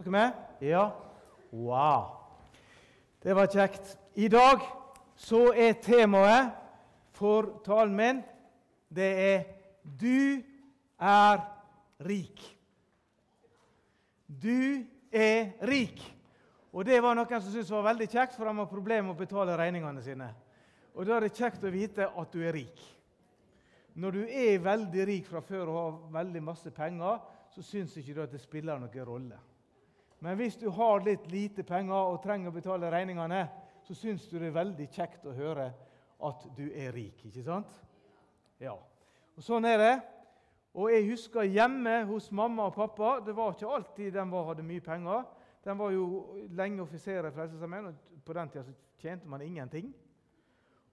dere med? Ja? Wow. Det var kjekt. I dag så er temaet for talen min det er 'Du er rik'. Du er rik. Og Det var noen som syntes var veldig kjekt, for de har problemer med å betale regningene sine. Og Da er det kjekt å vite at du er rik. Når du er veldig rik fra før og har veldig masse penger, så syns ikke du at det spiller noen rolle. Men hvis du har litt lite penger og trenger å betale regningene, så syns du det er veldig kjekt å høre at du er rik. ikke sant? Ja. Og Sånn er det. Og jeg husker hjemme hos mamma og pappa Det var ikke alltid de hadde mye penger. De var jo lenge offiserer i Frelsesarmeen, og på den tida tjente man ingenting.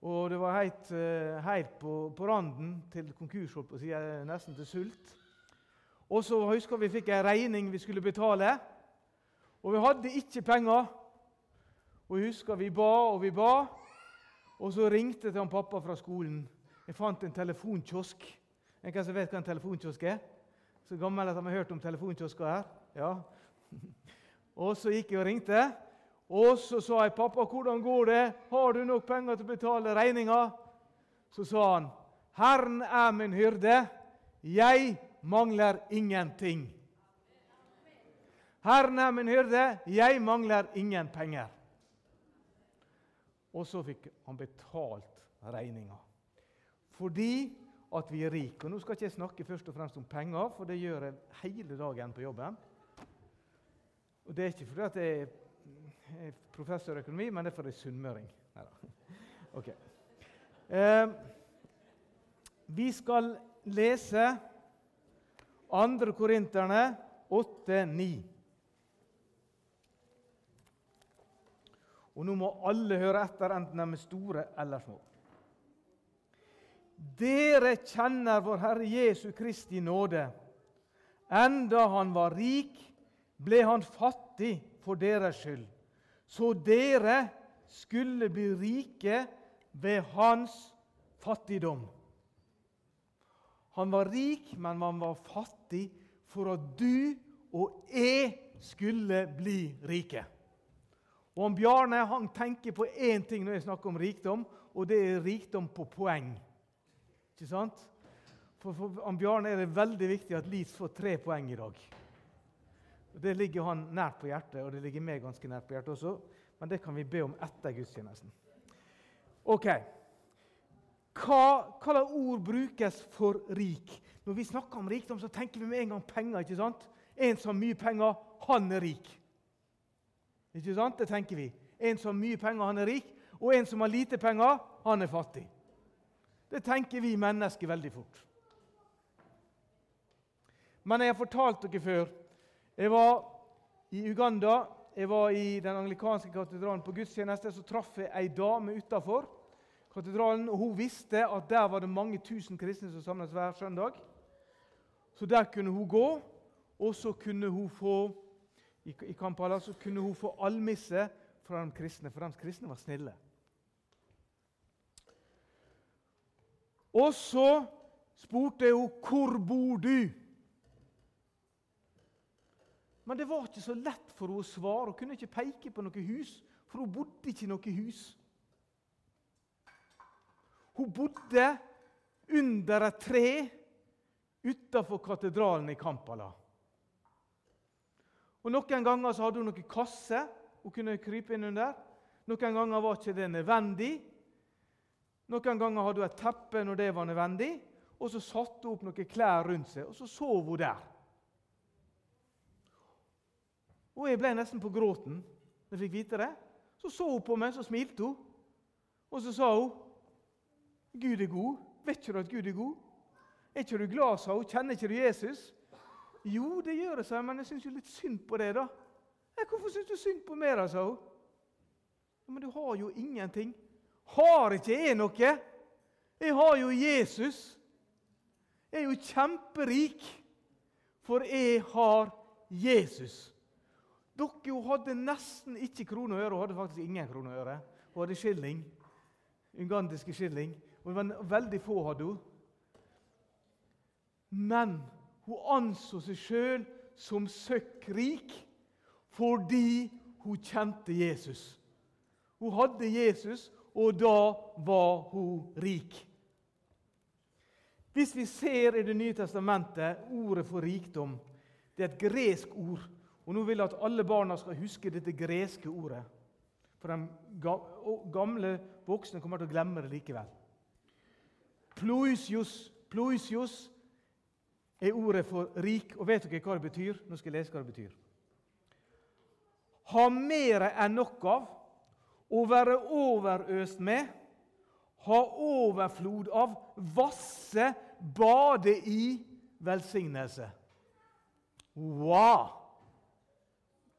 Og det var helt, eh, helt på, på, randen til konkurs, holdt på å si, eh, nesten til sult. Og så husker vi fikk en regning vi skulle betale. Og vi hadde ikke penger. Og jeg husker vi ba og vi ba. Og så ringte til han pappa fra skolen. Jeg fant en telefonkiosk. En som vet hva en telefonkiosk er? Så gammel at de har hørt om telefonkiosker her. Ja. Og så gikk jeg og ringte. Og så sa jeg, 'Pappa, hvordan går det? Har du nok penger til å betale regninga?' Så sa han, 'Herren er min hyrde. Jeg mangler ingenting.' Herren er min hyrde, jeg mangler ingen penger. Og så fikk han betalt regninga. Fordi at vi er rike. Og Nå skal ikke jeg snakke først og fremst om penger, for det gjør jeg hele dagen på jobben. Og Det er ikke fordi at jeg er professor i økonomi, men det er fordi jeg er sunnmøring. Okay. Eh, vi skal lese 2. Korinterne 8-9. Og nå må alle høre etter, enten de er store eller små. Dere kjenner vår Herre Jesu Kristi nåde. Enda han var rik, ble han fattig for deres skyld, så dere skulle bli rike ved hans fattigdom. Han var rik, men han var fattig for at du og jeg skulle bli rike. Og han Bjarne han tenker på én ting når jeg snakker om rikdom, og det er rikdom på poeng. Ikke sant? For, for han Bjarne er det veldig viktig at Leeds får tre poeng i dag. Det ligger han nært på hjertet, og det ligger meg ganske nært på hjertet også. Men det kan vi be om etter gudstjenesten. Ok. Hva, hva ord brukes for rik? Når vi snakker om rikdom, så tenker vi med en gang penger. ikke sant? En som har mye penger, han er rik. Ikke sant? Det tenker vi. En som har mye penger, han er rik. Og en som har lite penger, han er fattig. Det tenker vi mennesker veldig fort. Men jeg har fortalt dere før Jeg var i Uganda. Jeg var i den anglikanske katedralen på gudstjeneste. Så traff jeg ei dame utafor katedralen. og Hun visste at der var det mange tusen kristne som samles hver søndag. Så der kunne hun gå, og så kunne hun få i, i Kampala så kunne hun få almisse fra de kristne, for de kristne var snille. Og så spurte hun 'Hvor bor du?' Men det var ikke så lett for henne å svare. Hun kunne ikke peke på noe hus, for hun bodde ikke i noe hus. Hun bodde under et tre utafor katedralen i Kampala. Og Noen ganger så hadde hun noen kasse hun kunne krype inn under. Noen ganger var ikke det nødvendig. Noen ganger hadde hun et teppe når det var nødvendig. Og så satte hun opp noen klær rundt seg, og så sov hun der. Og Jeg ble nesten på gråten da jeg fikk vite det. Så så hun på meg, så smilte hun. Og så sa hun, 'Gud er god. Vet ikke du at Gud er god?' 'Er ikke du glad?' sa hun. 'Kjenner ikke du Jesus?' Jo, det gjør det, sa jeg, men jeg syns jo litt synd på det, da. 'Hvorfor syns du synd på meg, da?' sa hun. 'Men du har jo ingenting.' 'Har ikke jeg noe? Jeg har jo Jesus.' 'Jeg er jo kjemperik, for jeg har Jesus.' Dere jo hadde nesten ikke kroner og øre. og hadde faktisk ingen kroner og øre. Hun hadde skilling. Ugandiske skilling. Og veldig få hadde hun. Men hun anså seg sjøl som søkkrik. fordi hun kjente Jesus. Hun hadde Jesus, og da var hun rik. Hvis vi ser i Det nye testamentet ordet for rikdom, det er et gresk ord. Og Nå vil jeg at alle barna skal huske dette greske ordet. For de gamle voksne kommer til å glemme det likevel. Ploisios, ploisios er ordet for rik. Og vet dere hva det betyr? Nå skal jeg lese hva det betyr. Ha mer enn nok av, å være overøst med, ha overflod av, vasse, bade i velsignelse. Wow!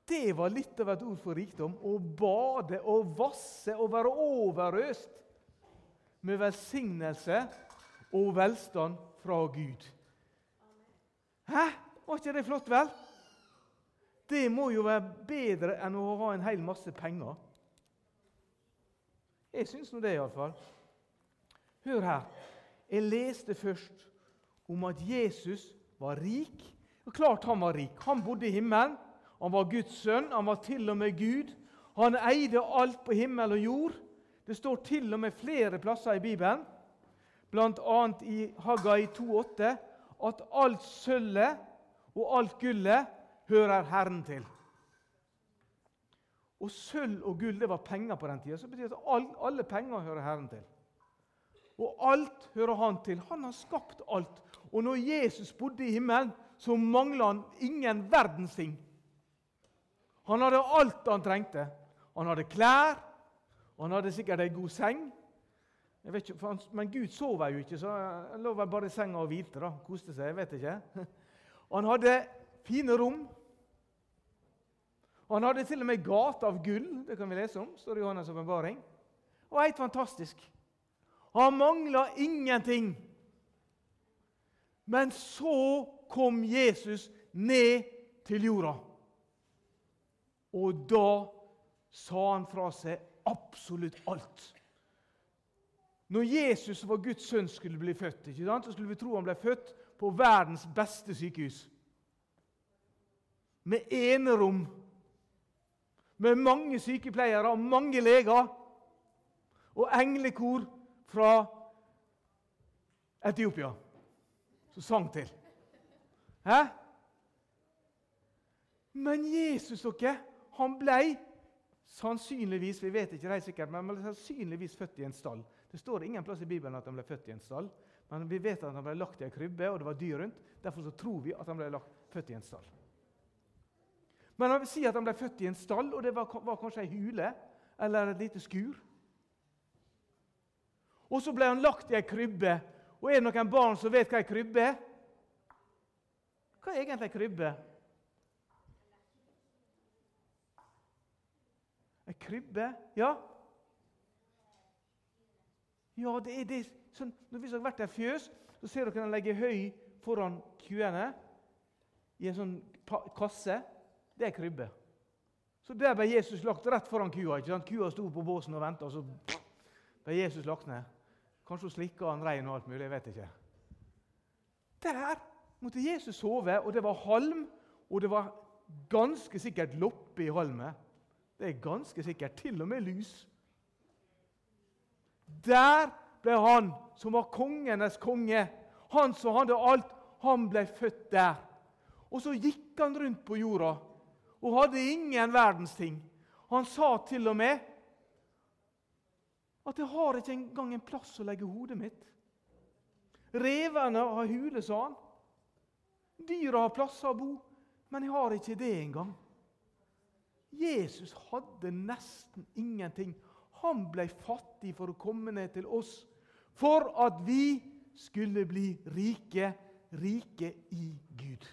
Det var litt av et ord for rikdom. Å bade og vasse og være overøst med velsignelse og velstand fra Gud. Hæ? Var ikke det flott, vel? Det må jo være bedre enn å ha en hel masse penger. Jeg syns nå det, iallfall. Hør her. Jeg leste først om at Jesus var rik. Og klart han var rik. Han bodde i himmelen. Han var Guds sønn. Han var til og med Gud. Han eide alt på himmel og jord. Det står til og med flere plasser i Bibelen, bl.a. i Haggai 2,8, at alt sølvet og alt gullet hører Herren til. Og sølv og gull det var penger på den tida. Så betyr det at alle penger hører Herren til. Og alt hører Han til. Han har skapt alt. Og når Jesus bodde i himmelen, så mangla han ingen verdens ting. Han hadde alt han trengte. Han hadde klær, han hadde sikkert ei god seng. Ikke, han, men Gud sov jo ikke, så han lå vel bare i senga og hvilte. da, Koste seg. jeg vet ikke. Han hadde fine rom. Han hadde til og med gate av gull. Det kan vi lese om. står i Johannes' åpenbaring. Og helt fantastisk. Han mangla ingenting. Men så kom Jesus ned til jorda. Og da sa han fra seg absolutt alt. Når Jesus var Guds sønn skulle bli født, så skulle vi tro han ble født på verdens beste sykehus. Med enerom, med mange sykepleiere og mange leger, og englekor fra Etiopia som sang til. Hæ? Men Jesus dere, han ble sannsynligvis vi vet ikke det sikkert, men sannsynligvis født i en stall. Det står ingen plass i Bibelen at han ble født i en stall, men vi vet at han ble lagt i en krybbe, og det var dyr rundt. Derfor så tror vi at han ble lagt, født i en stall. Men han vil si at han ble født i en stall, og det var, var kanskje ei hule eller et lite skur. Og så ble han lagt i ei krybbe. Og er det noen barn som vet hva ei krybbe er? Hva er egentlig ei krybbe? Ei krybbe? Ja? Ja, det er det. Sånn, hvis dere har vært i et fjøs, så ser dere han legger høy foran kuene i en sånn kasse. Det er krybbe. Så Der ble Jesus lagt rett foran kua. ikke sant? Kua sto på båsen og venta, og så ble Jesus lagt ned. Kanskje hun slikka han rein og alt mulig. jeg vet ikke. Der måtte Jesus sove, og det var halm, og det var ganske sikkert loppe i halmet. Det er ganske sikkert. Til og med lys. Der ble han som var kongenes konge, han som hadde alt, han ble født der. Og så gikk han rundt på jorda og hadde ingen verdens ting. Han sa til og med at 'jeg har ikke engang en plass å legge hodet mitt'. Revene har hule, sa han. Dyra har plasser å bo, men jeg har ikke det engang. Jesus hadde nesten ingenting. Han ble fattig for å komme ned til oss, for at vi skulle bli rike, rike i Gud.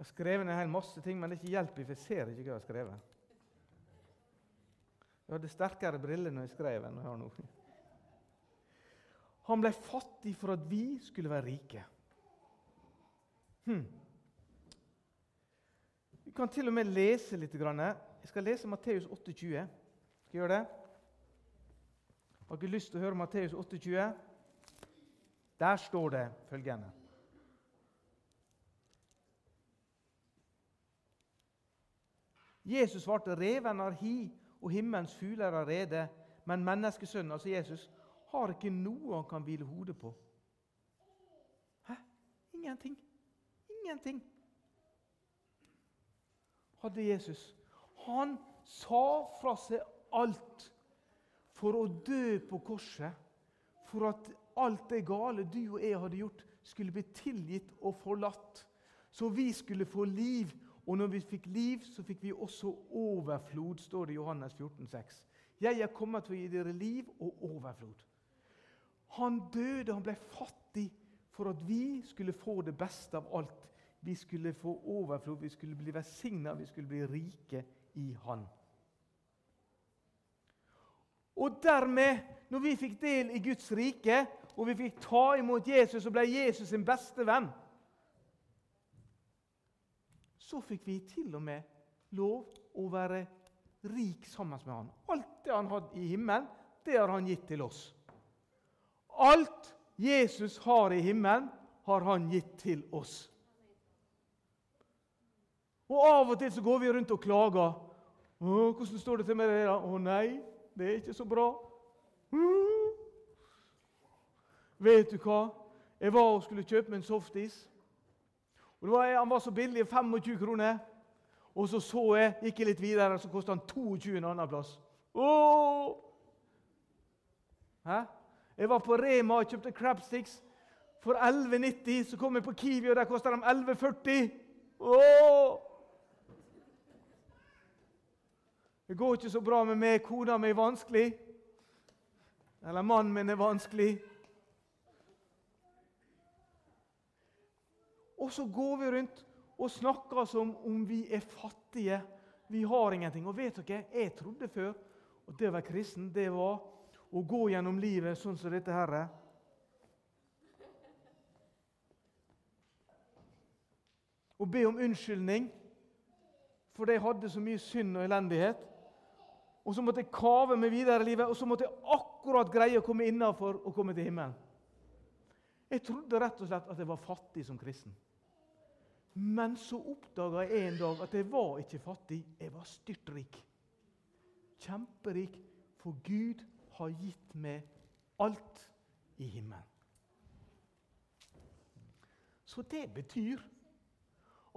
Jeg har skrevet en hel masse ting, men det er ikke hjelp, for jeg ser ikke hva jeg har skrevet. Jeg hadde sterkere briller når jeg skrev enn jeg har nå. Han ble fattig for at vi skulle være rike. Hmm. Vi kan til og med lese litt. grann. Jeg skal lese Matteus 28. Skal jeg gjøre det? Har dere lyst til å høre Matteus 28? Der står det følgende Jesus svarte, 'Reven har hi, og himmelens fugler har rede.' 'Men menneskesønnen, altså Jesus, har ikke noe han kan hvile hodet på.' Hæ? Ingenting. Ingenting hadde Jesus. Han sa fra seg alt for å dø på korset. For at alt det gale du og jeg hadde gjort, skulle bli tilgitt og forlatt. Så vi skulle få liv. Og når vi fikk liv, så fikk vi også overflod, står det i Johannes 14, 14,6. Jeg er kommet for å gi dere liv og overflod. Han døde, han ble fattig for at vi skulle få det beste av alt. Vi skulle få overflod, vi skulle bli velsigna, vi skulle bli rike i Han. Og dermed, når vi fikk del i Guds rike, og vi fikk ta imot Jesus og ble Jesus sin beste venn, så fikk vi til og med lov å være rik sammen med han. Alt det han hadde i himmelen, det har han gitt til oss. Alt Jesus har i himmelen, har han gitt til oss. Og Av og til så går vi rundt og klager. 'Hvordan står det til med det?' 'Å nei, det er ikke så bra.' Mm. Vet du hva? Jeg var og skulle kjøpe meg en softis. Og var, Han var så billig, 25 kroner. Og så så jeg, gikk jeg litt videre, så kosta han 22 en annen plass. Åh! Hæ? Jeg var på Rema og kjøpte crabsticks for 11,90. Så kom jeg på Kiwi, og der kosta de 11,40. Åh! Det går ikke så bra med meg. Kona mi er vanskelig. Eller mannen min er vanskelig. Og så går vi rundt og snakker som om vi er fattige. Vi har ingenting. Og vet dere, jeg trodde før at det å være kristen, det var å gå gjennom livet sånn som dette her. Og be om unnskyldning fordi jeg hadde så mye synd og elendighet. Og så måtte jeg kave meg videre i livet, og så måtte jeg akkurat greie å komme innafor og komme til himmelen. Jeg trodde rett og slett at jeg var fattig som kristen. Men så oppdaga jeg en dag at jeg var ikke fattig, jeg var styrtrik. Kjemperik, for Gud har gitt meg alt i himmelen. Så det betyr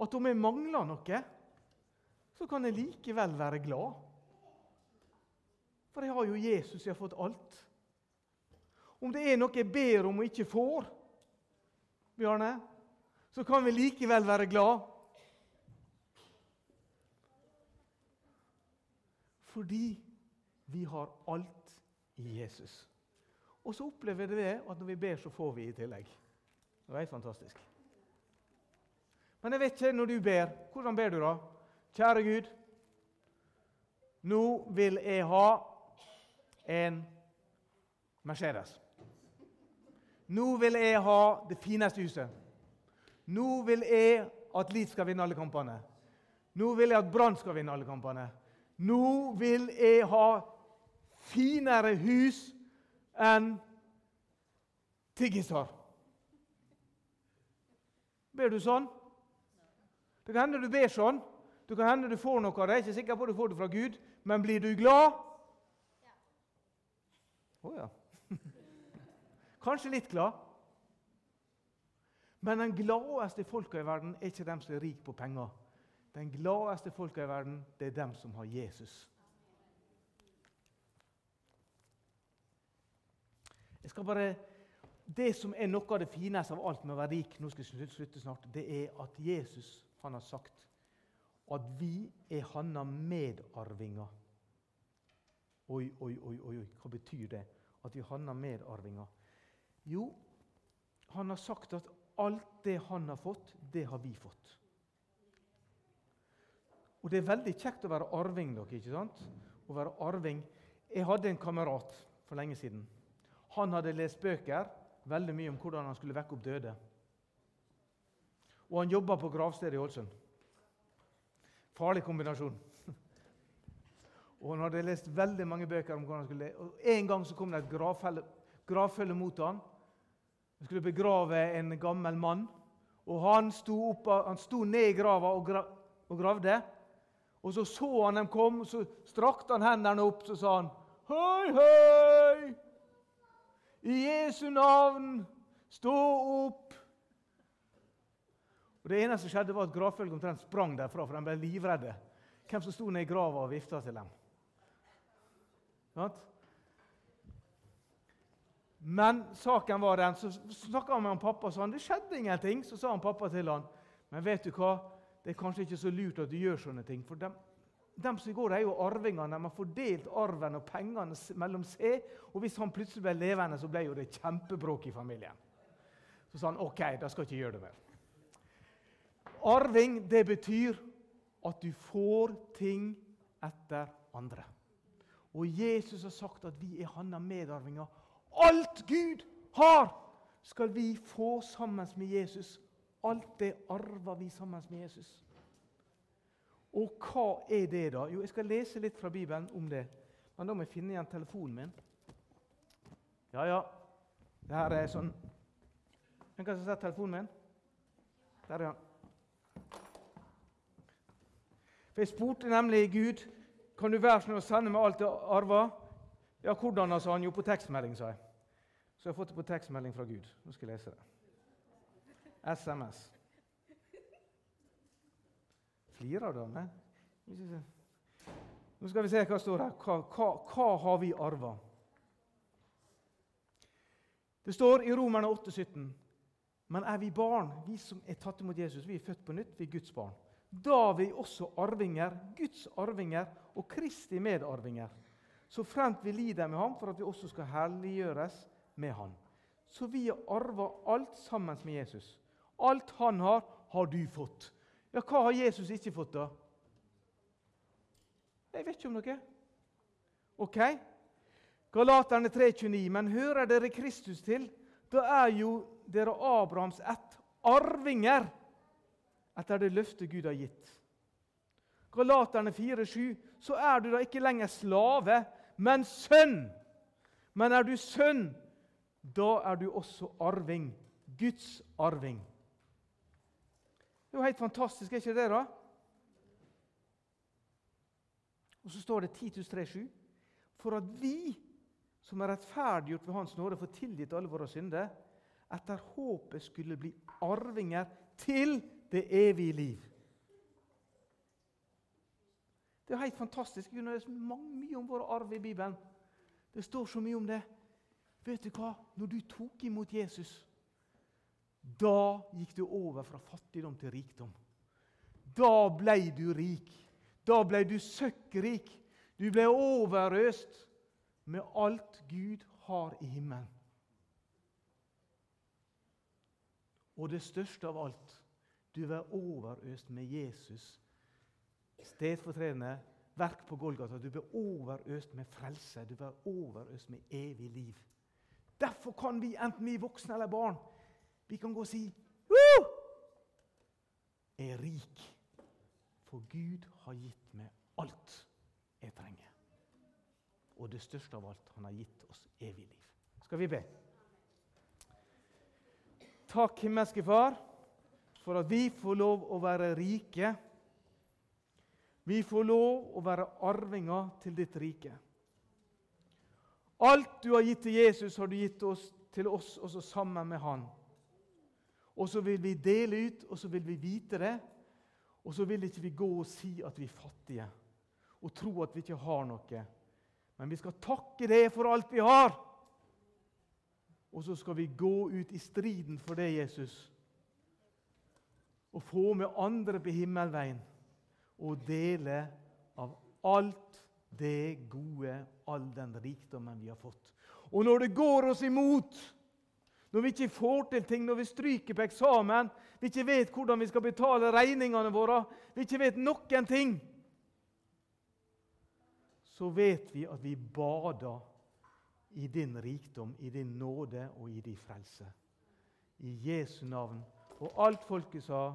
at om jeg mangler noe, så kan jeg likevel være glad. For jeg har jo Jesus, jeg har fått alt. Om det er noe jeg ber om og ikke får, Bjarne, så kan vi likevel være glad. Fordi vi har alt i Jesus. Og så opplever vi det at når vi ber, så får vi i tillegg. Det er fantastisk. Men jeg vet ikke når du ber. Hvordan ber du da? Kjære Gud, nå vil jeg ha en Mercedes. Nå vil jeg ha det fineste huset. Nå vil jeg at Leeds skal vinne alle kampene. Nå vil jeg at Brann skal vinne alle kampene. Nå vil jeg ha finere hus enn Tiggis har. Ber du sånn? Det kan hende du ber sånn. Det kan hende du får noe av det. Jeg er ikke sikker på at du får det fra Gud. Men blir du glad? Å oh, ja. Kanskje litt glad. Men den gladeste folka i verden er ikke dem som er rike på penger. Den gladeste folka i verden det er dem som har Jesus. Jeg skal bare, Det som er noe av det fineste av alt med å være rik, nå skal jeg slutte snart, det er at Jesus han har sagt at vi er hans medarvinger. Oi, oi, oi, oi, hva betyr det? At vi er hans medarvinger? Jo, han har sagt at Alt det han har fått, det har vi fått. Og Det er veldig kjekt å være arving. Dere, ikke sant? Å være arving. Jeg hadde en kamerat for lenge siden. Han hadde lest bøker veldig mye om hvordan han skulle vekke opp døde. Og han jobba på gravstedet i Ålesund. Farlig kombinasjon. Og Han hadde lest veldig mange bøker om hvordan han skulle Og En gang så kom det et gravfølge mot han. Han skulle begrave en gammel mann. Og Han sto, opp, han sto ned i grava og, gra, og gravde. Og så så han dem komme, og så strakte han hendene opp så sa han, Hei, hei! I Jesu navn, stå opp! Og Det eneste som skjedde, var at gravfølget omtrent sprang derfra, for de ble livredde. Hvem som sto ned i grava og vifta til dem. Men saken var den, så snakka han med pappa og sa han, det skjedde ingenting. Så sa han pappa til han, men vet du hva, det er kanskje ikke så lurt at du gjør sånne ting. For dem, dem som går, er jo arvingene. De har fordelt arven og pengene mellom seg. Og hvis han plutselig ble levende, så ble jo det kjempebråk i familien. Så sa han OK, da skal jeg ikke gjøre det mer. Arving det betyr at du får ting etter andre. Og Jesus har sagt at vi er hans medarvinger. Alt Gud har, skal vi få sammen med Jesus. Alt det arver vi sammen med Jesus. Og hva er det, da? Jo, Jeg skal lese litt fra Bibelen om det. Men da må jeg finne igjen telefonen min. Ja, ja. Det her er sånn Hvem kan se telefonen min? Der er han. For Jeg spurte nemlig Gud kan du være snill å sende meg alt jeg arva. Ja, hvordan, sa han. Jo, på tekstmelding, sa jeg. Så jeg har fått det på tekstmelding fra Gud. Nå skal jeg lese det. SMS. Flirer du av meg? Nå skal vi se hva står her. Hva, hva, hva har vi arva? Det står i Romerne 8, 17. Men er vi barn, vi som er tatt imot Jesus, vi er født på nytt, vi er Guds barn. Da vi også arvinger, Guds arvinger og Kristi medarvinger. Så fremt vi lider med ham for at vi også skal herliggjøres med ham. Så vi har arva alt sammen med Jesus. Alt han har, har du fått. Ja, hva har Jesus ikke fått, da? Jeg vet ikke om noe. Ok? Galaterne 3,29.: Men hører dere Kristus til, da er jo dere Abrahams ett arvinger etter det løftet Gud har gitt. Galaterne 4,7.: Så er du da ikke lenger slave, men sønn. Men er du sønn, da er du også arving. Guds arving. Det er jo helt fantastisk, er ikke det? da? Og så står det Titus 3,7.: For at vi som er rettferdiggjort ved Hans nåde, får tilgitt alle våre synder, etter håpet skulle bli arvinger til det evige liv. Det er helt fantastisk. Det er så mye om vår arv i Bibelen. Det står så mye om det. Vet du hva? Når du tok imot Jesus, da gikk du over fra fattigdom til rikdom. Da ble du rik. Da ble du søkkrik. Du ble overøst med alt Gud har i himmelen. Og det største av alt du var overøst med Jesus. Stedfortredende verk på Golgata. Du ble overøst med frelse. Du var overøst med evig liv. Derfor kan vi, enten vi er voksne eller barn, vi kan gå og si Woo! Jeg er rik, for Gud har gitt meg alt jeg trenger. Og det største av alt, han har gitt oss evig liv. Skal vi be? Takk, himmelske Far for at vi får lov å være rike. Vi får lov å være arvinger til ditt rike. Alt du har gitt til Jesus, har du gitt oss, til oss også sammen med Han. Og så vil vi dele ut, og så vil vi vite det. Og så vil ikke vi gå og si at vi er fattige, og tro at vi ikke har noe. Men vi skal takke det for alt vi har. Og så skal vi gå ut i striden for det, Jesus å få med andre på himmelveien og dele av alt det gode, all den rikdommen vi har fått. Og når det går oss imot, når vi ikke får til ting, når vi stryker på eksamen, vi ikke vet hvordan vi skal betale regningene våre, vi ikke vet noen ting, så vet vi at vi bader i din rikdom, i din nåde og i din frelse. I Jesu navn. Og alt folket sa